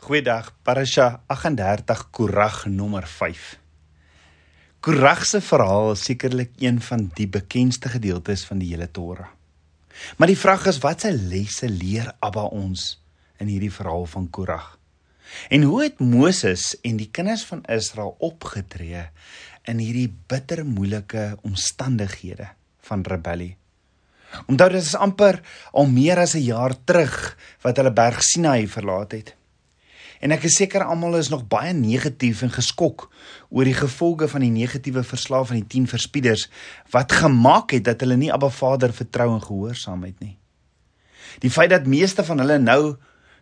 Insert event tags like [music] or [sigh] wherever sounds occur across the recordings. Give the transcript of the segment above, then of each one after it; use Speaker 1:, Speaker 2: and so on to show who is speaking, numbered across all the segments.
Speaker 1: Goeiedag, Parasha 38 Korag nommer 5. Korag se verhaal is sekerlik een van die bekendste gedeeltes van die hele Torah. Maar die vraag is wat se lesse leer Abba ons in hierdie verhaal van Korag? En hoe het Moses en die kinders van Israel opgetree in hierdie bitter moeilike omstandighede van rebellie? Onthou dit is amper al meer as 'n jaar terug wat hulle berg Sinai verlaat het. En ek is seker almal is nog baie negatief en geskok oor die gevolge van die negatiewe verslae van die 10 verspieders wat gemaak het dat hulle nie Abba Vader vertrou en gehoorsaam het nie. Die feit dat meeste van hulle nou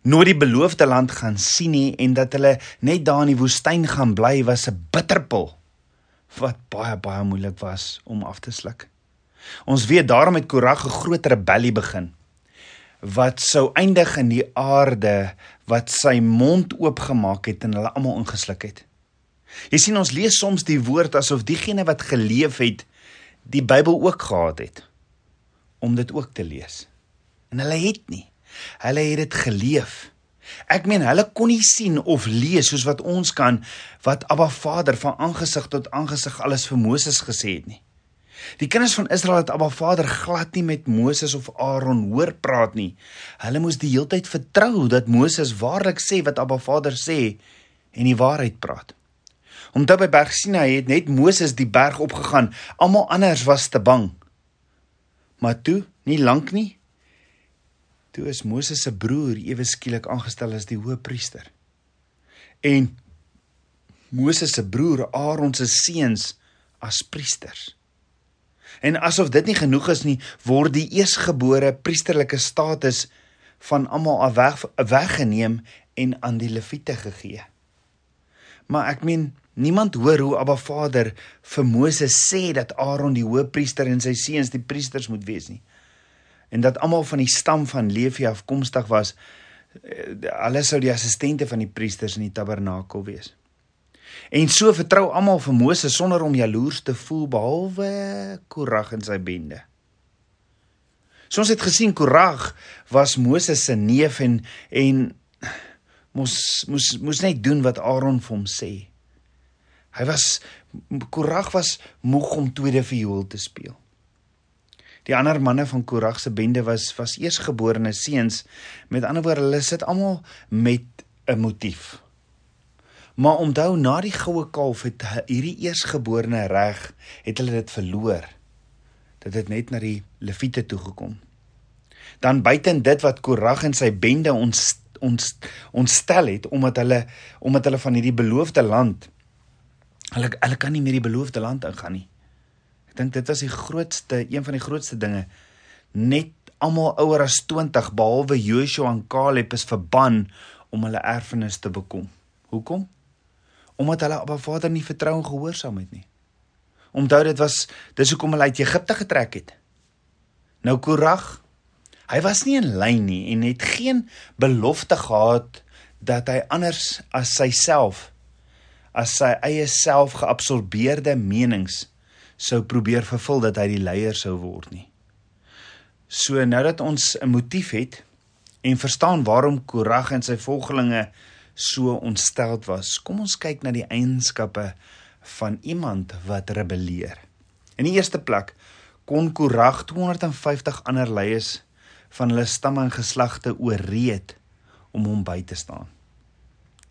Speaker 1: nooit die beloofde land gaan sien nie en dat hulle net daar in die woestyn gaan bly was 'n bitterpil wat baie baie moeilik was om af te sluk. Ons weet daarom het Korag 'n groot rebellie begin wat sou eindig in die aarde wat sy mond oopgemaak het en hulle almal ingesluk het. Jy sien ons lees soms die woord asof diegene wat geleef het die Bybel ook gehad het om dit ook te lees. En hulle het nie. Hulle het dit geleef. Ek meen hulle kon nie sien of lees soos wat ons kan wat Abba Vader van aangesig tot aangesig alles vir Moses gesê het nie. Die kinders van Israel het Abba Vader glad nie met Moses of Aaron hoor praat nie. Hulle moes die heeltyd vertrou dat Moses waarlik sê wat Abba Vader sê en die waarheid praat. Omdat by Berg Sinai het net Moses die berg opgegaan, almal anders was te bang. Maar toe, nie lank nie, toe is Moses se broer ewe skielik aangestel as die hoëpriester. En Moses se broer Aaron se seuns as priesters. En asof dit nie genoeg is nie, word die eersgebore priesterlike status van almal afweg weggeneem en aan die leviete gegee. Maar ek meen niemand hoor hoe Abba Vader vir Moses sê dat Aaron die hoëpriester en sy seuns die priesters moet wees nie. En dat almal van die stam van Levi afkomstig was, eh, hulle sou die assistente van die priesters in die tabernakel wees. En so vertrou almal vir Moses sonder om jaloers te voel behalwe Korag en sy bende. So ons het gesien Korag was Moses se neef en en moes moes moes net doen wat Aaron vir hom sê. Hy was Korag was moeg om tweede viool te speel. Die ander manne van Korag se bende was was eersgeborene seuns. Met ander woorde, hulle sit almal met 'n motief. Maar onthou na die goue kalf het hierdie eersgeborene reg het hulle dit verloor. Dit het net na die leviete toe gekom. Dan buiten dit wat Korag en sy bende ons ons ontstel het omdat hulle omdat hulle van hierdie beloofde land hulle hulle kan nie meer die beloofde land ingaan nie. Ek dink dit was die grootste een van die grootste dinge. Net almal ouer as 20 behalwe Joshua en Caleb is verban om hulle erfenis te bekom. Hoekom? Omdat hulle Abba Vader nie vertrou en gehoorsaam het nie. Onthou dit was dis hoekom hulle uit Egipte getrek het. Nou Korag, hy was nie in lyn nie en het geen belofte gehad dat hy anders as self as sy eie self geabsorbeerde menings sou probeer vervul dat hy die leier sou word nie. So nou dat ons 'n motief het en verstaan waarom Korag en sy volgelinge so ontsteld was. Kom ons kyk na die eienskappe van iemand wat rebelleer. In die eerste plek kon Korag 250 ander leiers van hulle stamme en geslagte ooreed om hom by te staan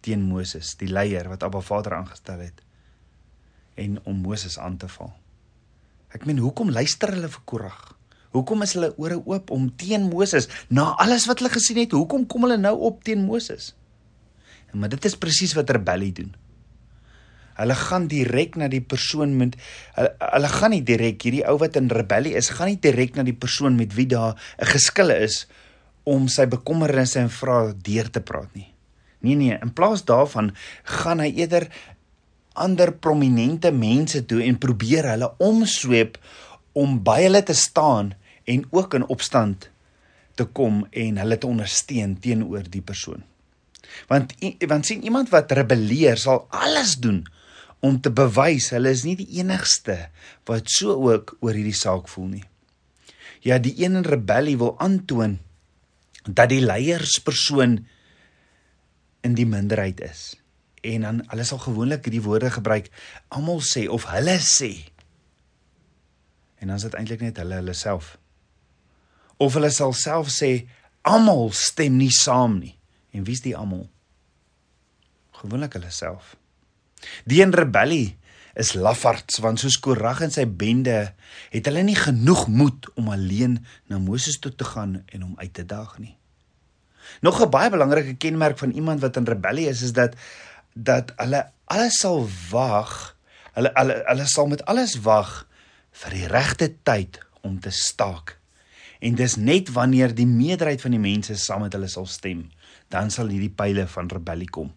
Speaker 1: teen Moses, die leier wat Abba Vader aangestel het en om Moses aan te val. Ek meen, hoekom luister hulle vir Korag? Hoekom is hulle ore oop om teen Moses na alles wat hulle gesien het? Hoekom kom hulle nou op teen Moses? Maar dit is presies wat rebellie doen. Hulle gaan direk na die persoon met hulle, hulle gaan nie direk hierdie ou wat in rebellie is, gaan nie direk na die persoon met wie daar 'n geskille is om sy bekommernisse en vrae deur te praat nie. Nee nee, in plaas daarvan gaan hy eerder ander prominente mense toe en probeer hulle omsweep om by hulle te staan en ook in opstand te kom en hulle te ondersteun teenoor die persoon. Want want sien iemand wat rebelleer sal alles doen om te bewys hulle is nie die enigste wat so ook oor hierdie saak voel nie. Ja, die een in rebellie wil aantoon dat die leierspersoon in die minderheid is. En dan hulle sal gewoonlik hierdie woorde gebruik almal sê of hulle sê. En dan is dit eintlik net hulle hulle self. Of hulle sal self sê almal stem nie saam nie. En wie's die almal? Gewoonlik hulle self. Die in rebellie is lafards want soos Korag en sy bende het hulle nie genoeg moed om alleen na Moses toe te gaan en hom uit te daag nie. Nog 'n baie belangrike kenmerk van iemand wat in rebellie is is dat dat hulle alles sal wag. Hulle hulle hulle sal met alles wag vir die regte tyd om te staak. En dis net wanneer die meerderheid van die mense saam met hulle sal stem, dan sal hierdie pile van rebellie kom.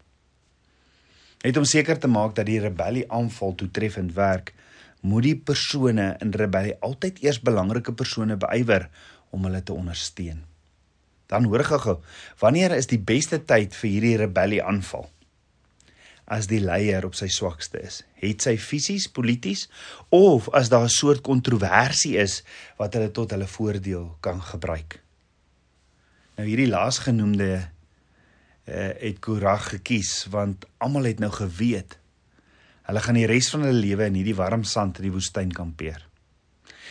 Speaker 1: Net om seker te maak dat die rebellie aanval toetreffend werk, moet die persone in rebellie altyd eers belangrike persone beywer om hulle te ondersteun. Dan hoor gou-gou, wanneer is die beste tyd vir hierdie rebellie aanval? As die leier op sy swakste is, het sy fisies, polities of as daar 'n soort kontroversie is wat hulle tot hulle voordeel kan gebruik. Nou hierdie laasgenoemde uh, het Korag gekies want almal het nou geweet hulle gaan die res van hulle lewe in hierdie warm sand in die woestyn kampeer.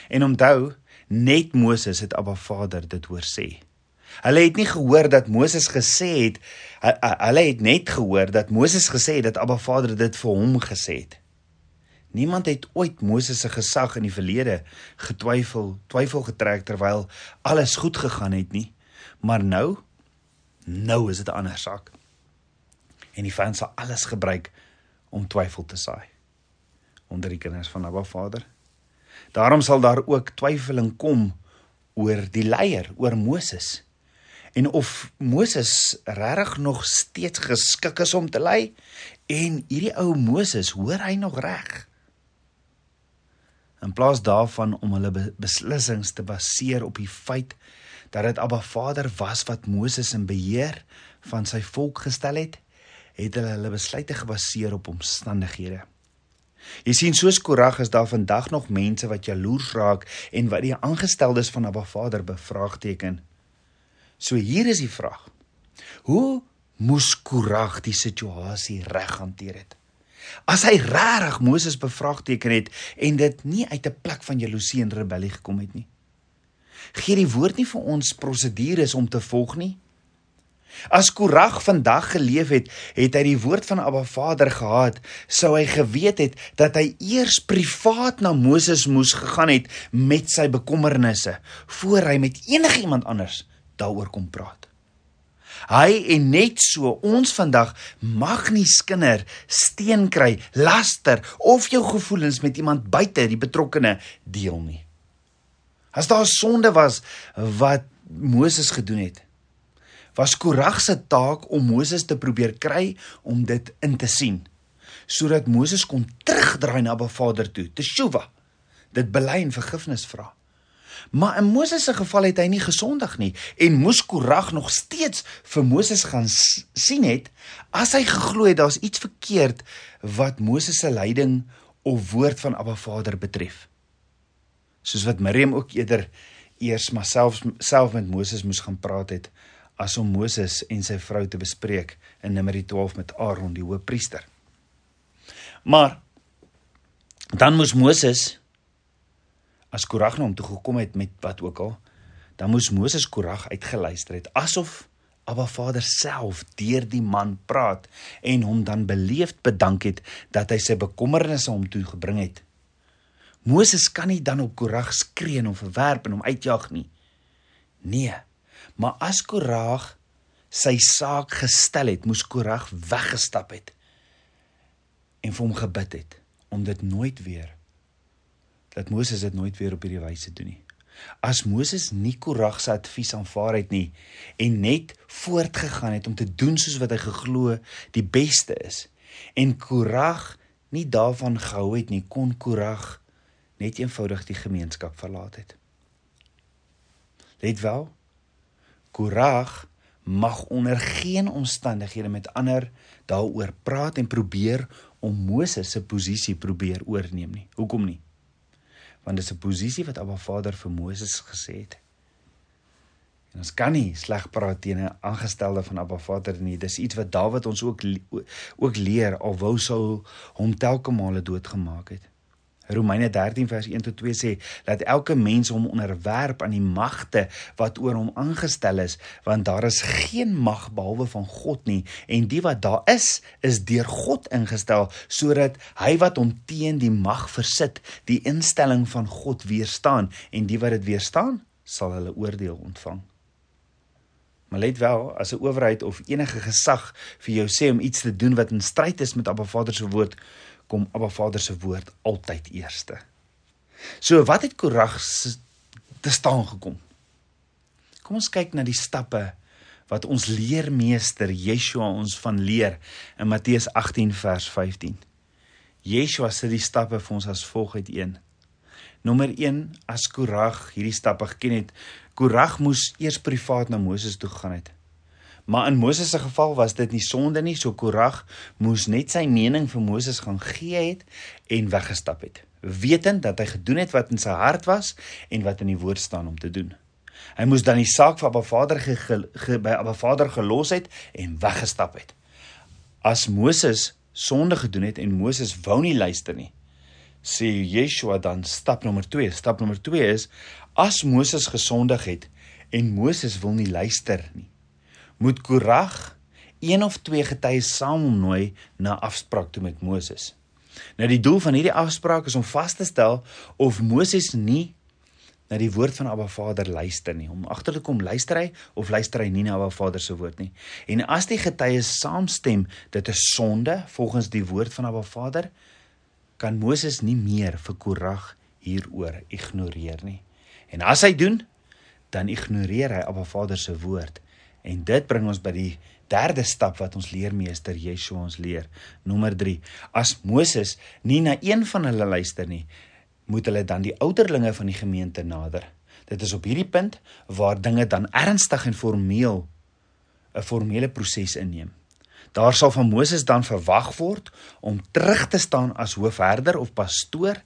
Speaker 1: En onthou, net Moses het Abba Vader dit hoor sê. Hulle het nie gehoor dat Moses gesê het hulle het net gehoor dat Moses gesê het dat Abba Vader dit vir hom gesê het. Niemand het ooit Moses se gesag in die verlede getwyfel, twyfel getrek terwyl alles goed gegaan het nie. Maar nou Nou is dit 'n ander saak. En die vyand sal alles gebruik om twyfel te saai onder die kinders van Abba Vader. Daarom sal daar ook twyfeling kom oor die leier, oor Moses. En of Moses regtig nog steeds geskik is om te lei en hierdie ou Moses, hoor hy nog reg? In plaas daarvan om hulle beslissings te baseer op die feit dat dit Abba Vader was wat Moses in beheer van sy volk gestel het, het hulle hulle besluite gebaseer op omstandighede. Jy sien soos Korag is daar vandag nog mense wat jaloers raak en wat die aangesteldes van Abba Vader bevraagteken. So hier is die vraag. Hoe moes Korag die situasie reg hanteer het? As hy regtig Moses bevraagteken het en dit nie uit 'n plek van jaloesie en rebellie gekom het nie gee die woord nie vir ons prosedures om te volg nie. As Korag vandag geleef het, het hy die woord van Abba Vader gehad, sou hy geweet het dat hy eers privaat na Moses moes gegaan het met sy bekommernisse voor hy met enigiemand anders daaroor kom praat. Hy en net so ons vandag mag nie skinder, steen kry, laster of jou gevoelens met iemand buite die betrokkene deel nie. As daar sonde was wat Moses gedoen het, was Korag se taak om Moses te probeer kry om dit in te sien, sodat Moses kon terugdraai na Ba Vader toe, te Shuva, dit bely en vergifnis vra. Maar in Moses se geval het hy nie gesondig nie en moes Korag nog steeds vir Moses gaan sien het as hy geglo het daar's iets verkeerd wat Moses se leiding of woord van Abba Vader betref soos wat Miriam ook eerder eers maar self self met Moses moes gaan praat het as om Moses en sy vrou te bespreek in Numeri 12 met Aaron die hoofpriester. Maar dan moes Moses as Korag na hom toe gekom het met wat ook al, dan moes Moses Korag uitgeluister het asof Abba Vader self deur die man praat en hom dan beleefd bedank het dat hy sy bekommernisse hom toe gebring het Moses kan nie dan op Korag skree en hom verwerp en hom uitjag nie. Nee. Maar as Korag sy saak gestel het, moes Korag weggestap het en vir hom gebid het om dit nooit weer dat Moses dit nooit weer op hierdie wyse doen nie. As Moses nie Korag se advies aanvaar het nie en net voortgegaan het om te doen soos wat hy geglo die beste is en Korag nie daarvan gehou het nie, kon Korag net eenvoudig die gemeenskap verlaat het. Let wel, Korag mag onder geen omstandighede met ander daaroor praat en probeer om Moses se posisie probeer oorneem nie. Hoekom nie? Want dis 'n posisie wat Abba Vader vir Moses gesê het. En ons kan nie sleg praat teen 'n aangestelde van Abba Vader nie. Dis iets wat Dawid ons ook ook leer al wou sou hom telke male doodgemaak het. Romeine 13 vers 1 tot 2 sê dat elke mens hom onderwerp aan die magte wat oor hom aangestel is want daar is geen mag behalwe van God nie en die wat daar is is deur God ingestel sodat hy wat hom teen die mag versit die instelling van God weerstaan en die wat dit weerstaan sal hulle oordeel ontvang. Maar let wel, as 'n owerheid of enige gesag vir jou sê om iets te doen wat in stryd is met Abba Vader se woord, kom Abba Vader se woord altyd eerste. So wat het Korag te staan gekom? Kom ons kyk na die stappe wat ons leermeester Yeshua ons van leer in Matteus 18 vers 15. Yeshua sê die stappe vir ons as volg uit 1. Nommer 1 as Korag hierdie stappe geken het, Korag moes eers privaat na Moses toe gegaan het. Maar in Moses se geval was dit nie sonde nie, so Korag moes net sy mening vir Moses gaan gee het en weggestap het, wetend dat hy gedoen het wat in sy hart was en wat in die woord staan om te doen. Hy moes dan die saak vir Abba Vader ge, ge, ge, by Abba Vader gelos het en weggestap het. As Moses sonde gedoen het en Moses wou nie luister nie, sê Yeshua dan stap nommer 2. Stap nommer 2 is as Moses gesondig het en Moses wil nie luister nie moet Korag een of twee getuies saamnooi na afspraak toe met Moses. Nou die doel van hierdie afspraak is om vas te stel of Moses nie na die woord van Abba Vader luister nie. Om agter te kom luister hy of luister hy nie na Abba Vader se woord nie. En as die getuies saamstem dit is sonde volgens die woord van Abba Vader, kan Moses nie meer vir Korag hieroor ignoreer nie. En as hy doen, dan ignoreer hy Abba Vader se woord En dit bring ons by die derde stap wat ons leermeester Yeshua ons leer. Nommer 3. As Moses nie na een van hulle luister nie, moet hulle dan die ouderlinge van die gemeente nader. Dit is op hierdie punt waar dinge dan ernstig en formeel 'n formele proses inneem. Daar sal van Moses dan verwag word om terug te staan as hoofherder of pastoor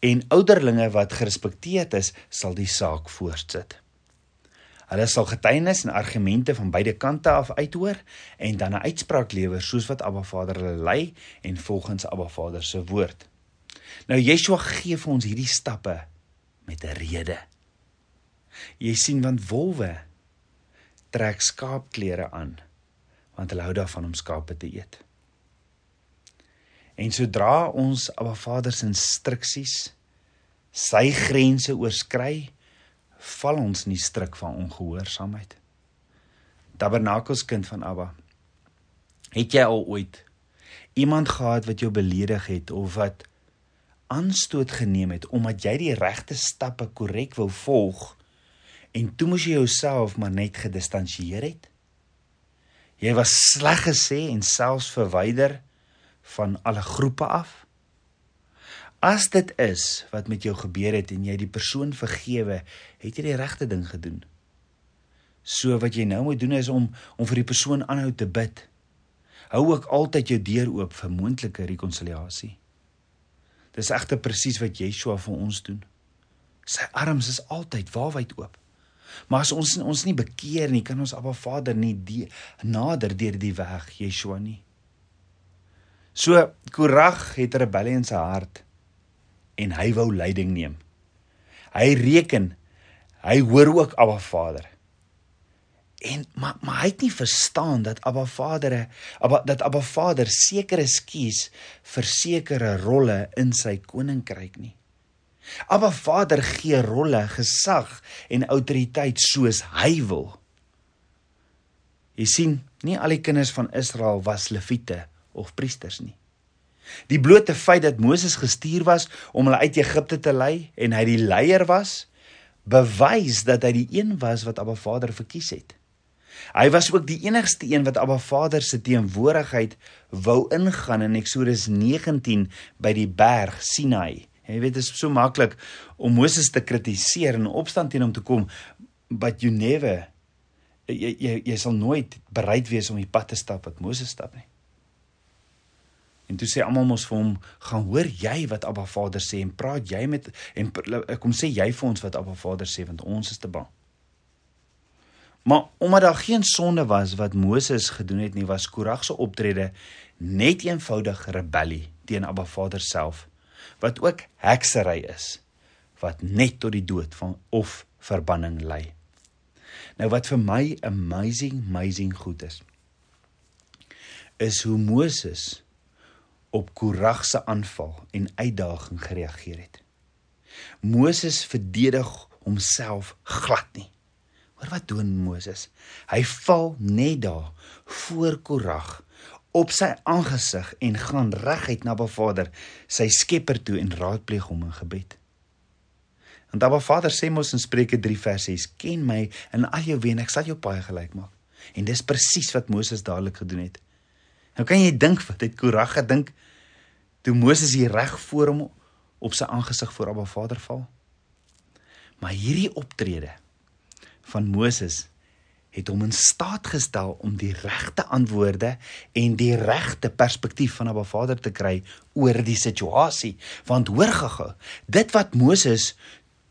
Speaker 1: en ouderlinge wat gerespekteerd is, sal die saak voortsit. Hulle sal getuienis en argumente van beide kante af uithoor en dan 'n uitspraak lewer soos wat Abba Vader hulle lei en volgens Abba Vader se woord. Nou Yeshua gee vir ons hierdie stappe met 'n rede. Jy sien want wolwe trek skaapklere aan want hulle hou daarvan om skape te eet. En sodra ons Abba Vader se instruksies sy grense oorskry, val ons in die struik van ongehoorsaamheid. Tabernakels kind van Abba. Het jy al ooit iemand gehad wat jou beledig het of wat aanstoot geneem het omdat jy die regte stappe korrek wou volg en toe moes jy jouself maar net gedistansieer het? Jy was sleg gesê en selfs verwyder van alle groepe af? As dit is wat met jou gebeur het en jy die persoon vergewe, het jy die regte ding gedoen. So wat jy nou moet doen is om om vir die persoon aanhou te bid. Hou ook altyd jou deur oop vir moontlike rekonsiliasie. Dis egter presies wat Yeshua vir ons doen. Sy arms is altyd waarwyd oop. Maar as ons ons nie bekeer nie, kan ons Abba Vader nie die nader deur die weg Yeshua nie. So Korag het rebellie in sy hart en hy wou leiding neem. Hy reken hy hoor ook Abba Vader. En maar maar hy het nie verstaan dat Abba Vader Abba dat Abba Vader sekere skies vir sekere rolle in sy koninkryk nie. Abba Vader gee rolle, gesag en autoriteit soos hy wil. Jy sien, nie al die kinders van Israel was leviete of priesters nie. Die blote feit dat Moses gestuur was om hulle uit Egipte te lei en hy die leier was, bewys dat hy die een was wat Abba Vader verkies het. Hy was ook die enigste een wat Abba Vader se teenwoordigheid wou ingaan in Eksodus 19 by die berg Sinai. Jy weet dit is so maklik om Moses te kritiseer en opstand teen hom te kom, but you never jy jy jy sal nooit bereid wees om die pad te stap wat Moses stap nie. En toe sê almal mos vir hom, "Gaan hoor jy wat Abba Vader sê en praat jy met en kom sê jy vir ons wat Abba Vader sê want ons is te bang." Maar omdat daar geen sonde was wat Moses gedoen het nie, was Korag se optrede net eenvoudig rebellie teen Abba Vader self, wat ook heksery is wat net tot die dood van of verbanning lei. Nou wat vir my amazing amazing goed is is hoe Moses op Korag se aanval en uitdaging gereageer het. Moses verdedig homself glad nie. Hoor wat doen Moses? Hy val net daar voor Korag op sy aangesig en gaan reguit na Ba Vader, sy Skepper toe en raadpleeg hom in gebed. Want Abba Vader sê mos in Spreuke 3 vers 6: "Ken my in al jou weë en ek sal jou paai gelyk maak." En dis presies wat Moses dadelik gedoen het. Nou kan jy dink wat het Korag gedink toe Moses hier reg voor hom op sy aangesig voor Abba Vader val? Maar hierdie optrede van Moses het hom in staat gestel om die regte antwoorde en die regte perspektief van Abba Vader te kry oor die situasie. Want hoor gou, dit wat Moses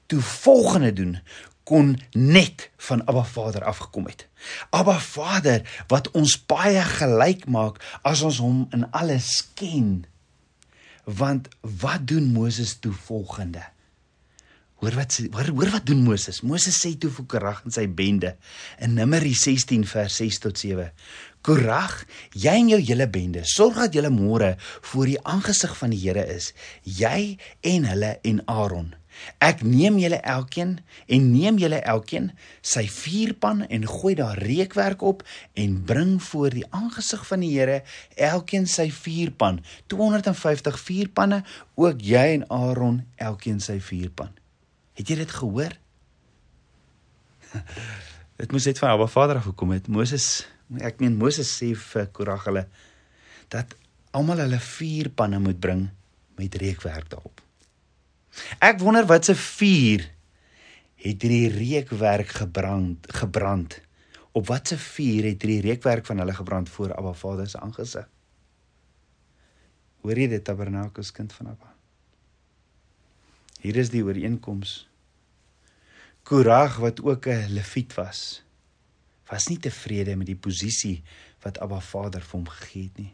Speaker 1: toe volgende doen kon net van Abba Vader afgekom het. Abba Vader wat ons baie gelyk maak as ons hom in alles ken. Want wat doen Moses toe volgende? Hoor wat hoor, hoor wat doen Moses? Moses sê toe vir Korag en sy bende in Numeri 16 vers 6 tot 7. Korag, jy en jou hele bende, sorg dat julle môre voor die aangesig van die Here is, jy en hulle en Aaron. Ek neem julle elkeen en neem julle elkeen sy vuurpan en gooi daar reukwerk op en bring voor die aangesig van die Here elkeen sy vuurpan. 250 vuurpanne ook jy en Aaron elkeen sy vuurpan. Het jy dit gehoor? [laughs] Dit moes net van Abba Vader af gekom het. Moses ek meen Moses sê vir Korag hulle dat almal hulle vuurpanne moet bring met reukwerk daarop Ek wonder wat se vuur het hierdie reukwerk gebrand gebrand. Op wat se vuur het hierdie reukwerk van hulle gebrand voor Abba Vader se aangesig? Hoor jy dit tabernakels kind van Abba? Hier is die ooreenkoms. Korag wat ook 'n leviet was, was nie tevrede met die posisie wat Abba Vader vir hom gegee het nie.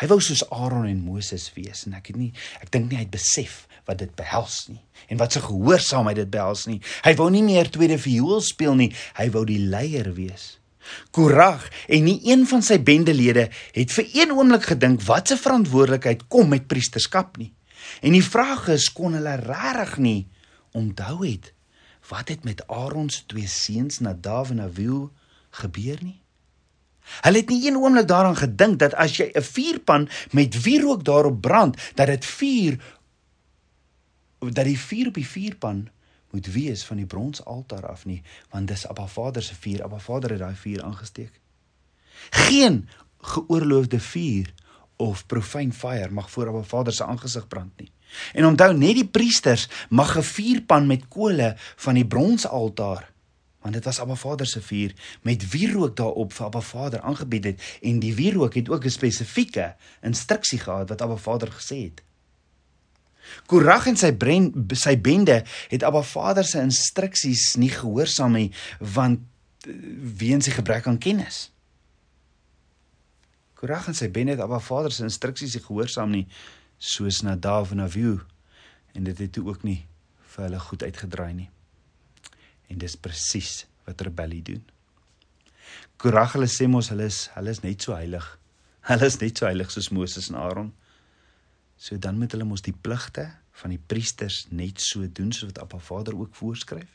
Speaker 1: Hy wou soos Aaron en Moses wees en ek het nie ek dink nie hy het besef wat dit behels nie en wat se gehoorsaamheid dit behels nie. Hy wou nie meer tweede viool speel nie, hy wou die leier wees. Korag en nie een van sy bendelede het vir een oomblik gedink wat se verantwoordelikheid kom met priesterskap nie. En die vraag is kon hulle regtig nie onthou het wat het met Aaron se twee seuns Nadav en Abihu gebeur nie? Hulle het nie een oomblik daaraan gedink dat as jy 'n vuurpan met wierook daarop brand, dat dit vuur dat die vuur op die vuurpan moet wees van die bronsaltaar af nie, want dis Abba Vader se vuur. Abba Vader het daai vuur aangesteek. Geen geoorloofde vuur of profane fire mag voor Abba Vader se aangesig brand nie. En onthou net die priesters mag 'n vuurpan met kole van die bronsaltaar want dit was Abba Vader se vuur met wierook daarop vir Abba Vader aangebied het en die wierook het ook 'n spesifieke instruksie gehad wat Abba Vader gesê het. Korag en sy bren sy bende het Abba Vader se instruksies nie gehoorsaam nie want eh, weens die gebrek aan kennis. Korag en sy bende het Abba Vader se instruksies nie gehoorsaam nie soos Nadav en Abihu en dit het toe ook nie vir hulle goed uitgedraai nie. En dis presies wat rebellie doen. Korag hulle sê mos hulle is hulle is net so heilig. Hulle is net so heilig soos Moses en Aaron. So dan moet hulle mos die pligte van die priesters net so doen soos wat Appa Vader ook voorskryf.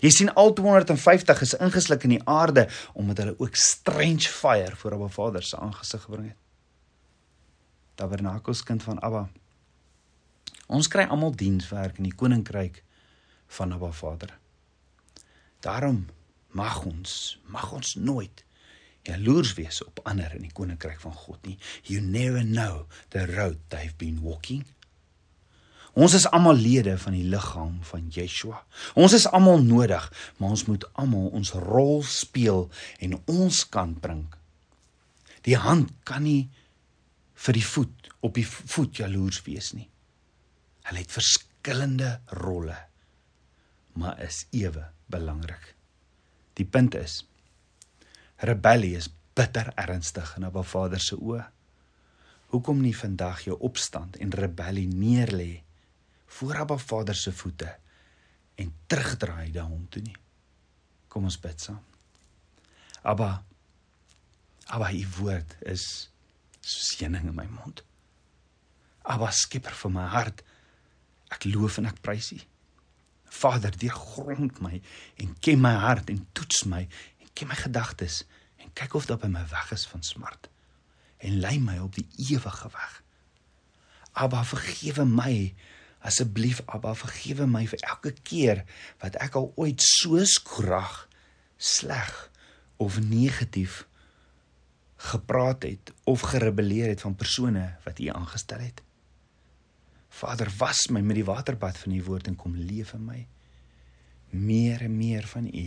Speaker 1: Jy sien al 250 is ingesluk in die aarde omdat hulle ook strange fire voor Abba Vader se aangesig gebring het. Tabernakels kind van Abba. Ons kry almal dienswerk in die koninkryk van Abba Vader. Daarom mag ons mag ons nooit jaloers wees op ander in die koninkryk van God nie. You never know the road they've been walking. Ons is almal lede van die liggaam van Yeshua. Ons is almal nodig, maar ons moet almal ons rol speel en ons kan bring. Die hand kan nie vir die voet op die voet jaloers wees nie. Hulle het verskillende rolle, maar is ewe belangrik. Die punt is rebellie is bitter ernstig in Abba Vader se oë. Hoekom nie vandag jou opstand en rebellie neerlê voor Abba Vader se voete en terugdraai na hom toe nie? Kom ons bid saam. Abba Abba, u woord is soos heuning in my mond. Abba, skieper van my hart, ek loof en ek prys u. Vader, deurgrond my en ken my hart en toets my ken my gedagtes en kyk of daar by my weg is van smart en lei my op die ewige weg. Abba, vergewe my asseblief Abba, vergewe my vir elke keer wat ek al ooit so skrag sleg of negatief gepraat het of gerebelleer het van persone wat U aangestel het. Vader, was my met die waterbad van U woord en kom leef in my. Meer en meer van U.